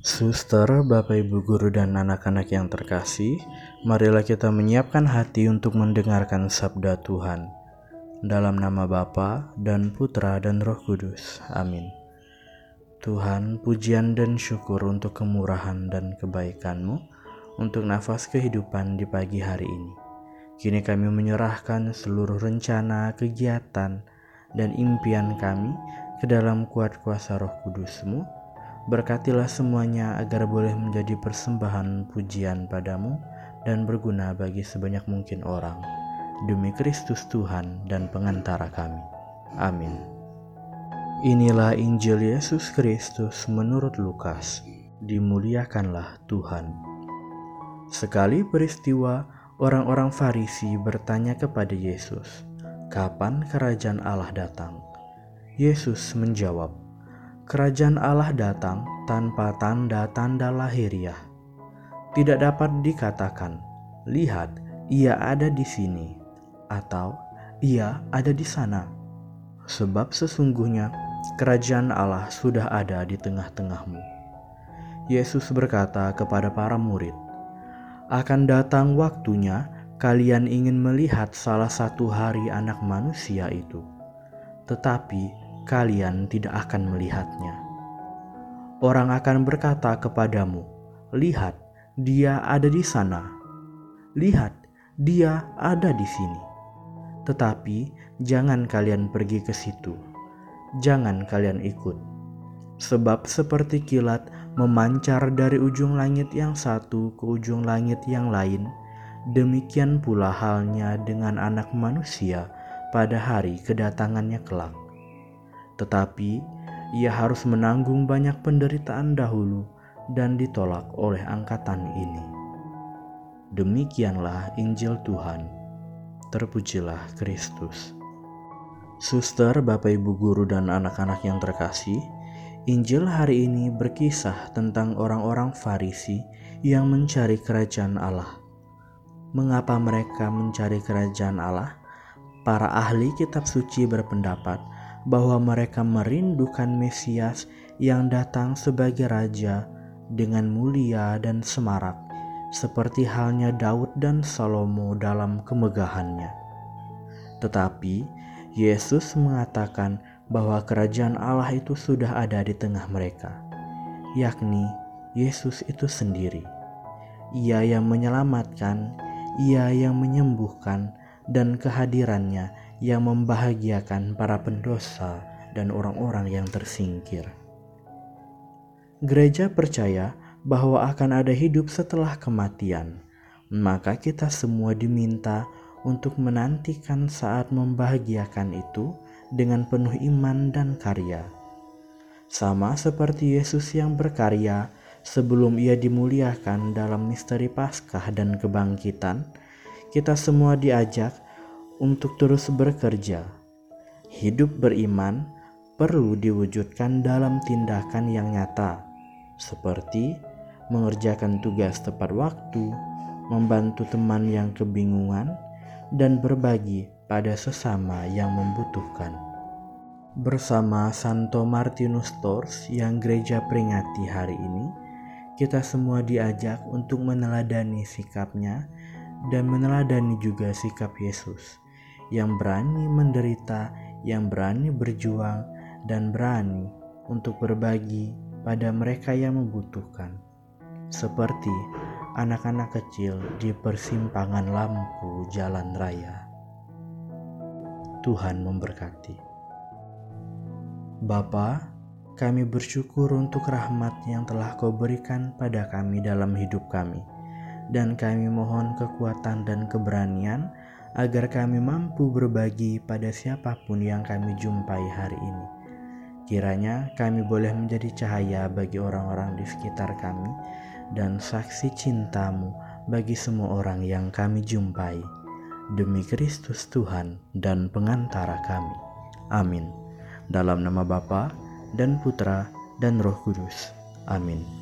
Suster, Bapak Ibu guru dan anak-anak yang terkasih, marilah kita menyiapkan hati untuk mendengarkan sabda Tuhan. Dalam nama Bapa dan Putra dan Roh Kudus. Amin. Tuhan, pujian dan syukur untuk kemurahan dan kebaikan-Mu, untuk nafas kehidupan di pagi hari ini. Kini kami menyerahkan seluruh rencana, kegiatan, dan impian kami ke dalam kuat kuasa roh kudus-Mu, Berkatilah semuanya agar boleh menjadi persembahan pujian padamu dan berguna bagi sebanyak mungkin orang. Demi Kristus Tuhan dan pengantara kami. Amin. Inilah Injil Yesus Kristus menurut Lukas. Dimuliakanlah Tuhan. Sekali peristiwa, orang-orang Farisi bertanya kepada Yesus, "Kapan kerajaan Allah datang?" Yesus menjawab, kerajaan Allah datang tanpa tanda-tanda lahiriah. Tidak dapat dikatakan, "Lihat, ia ada di sini," atau "Ia ada di sana." Sebab sesungguhnya kerajaan Allah sudah ada di tengah-tengahmu. Yesus berkata kepada para murid, "Akan datang waktunya kalian ingin melihat salah satu hari Anak Manusia itu, tetapi kalian tidak akan melihatnya. Orang akan berkata kepadamu, "Lihat, dia ada di sana. Lihat, dia ada di sini." Tetapi jangan kalian pergi ke situ. Jangan kalian ikut. Sebab seperti kilat memancar dari ujung langit yang satu ke ujung langit yang lain, demikian pula halnya dengan anak manusia pada hari kedatangannya kelak tetapi ia harus menanggung banyak penderitaan dahulu dan ditolak oleh angkatan ini. Demikianlah Injil Tuhan. Terpujilah Kristus. Suster, Bapak Ibu guru dan anak-anak yang terkasih, Injil hari ini berkisah tentang orang-orang Farisi yang mencari kerajaan Allah. Mengapa mereka mencari kerajaan Allah? Para ahli kitab suci berpendapat bahwa mereka merindukan Mesias yang datang sebagai raja dengan mulia dan semarak, seperti halnya Daud dan Salomo dalam kemegahannya. Tetapi Yesus mengatakan bahwa kerajaan Allah itu sudah ada di tengah mereka, yakni Yesus itu sendiri. Ia yang menyelamatkan, Ia yang menyembuhkan, dan kehadirannya yang membahagiakan para pendosa dan orang-orang yang tersingkir. Gereja percaya bahwa akan ada hidup setelah kematian, maka kita semua diminta untuk menantikan saat membahagiakan itu dengan penuh iman dan karya. Sama seperti Yesus yang berkarya sebelum ia dimuliakan dalam misteri Paskah dan kebangkitan, kita semua diajak untuk terus bekerja. Hidup beriman perlu diwujudkan dalam tindakan yang nyata, seperti mengerjakan tugas tepat waktu, membantu teman yang kebingungan, dan berbagi pada sesama yang membutuhkan. Bersama Santo Martinus Tours yang gereja peringati hari ini, kita semua diajak untuk meneladani sikapnya dan meneladani juga sikap Yesus yang berani menderita, yang berani berjuang, dan berani untuk berbagi pada mereka yang membutuhkan, seperti anak-anak kecil di persimpangan lampu jalan raya. Tuhan memberkati. Bapa, kami bersyukur untuk rahmat yang telah kau berikan pada kami dalam hidup kami, dan kami mohon kekuatan dan keberanian agar kami mampu berbagi pada siapa pun yang kami jumpai hari ini. Kiranya kami boleh menjadi cahaya bagi orang-orang di sekitar kami dan saksi cintamu bagi semua orang yang kami jumpai. Demi Kristus Tuhan dan pengantara kami. Amin. Dalam nama Bapa dan Putra dan Roh Kudus. Amin.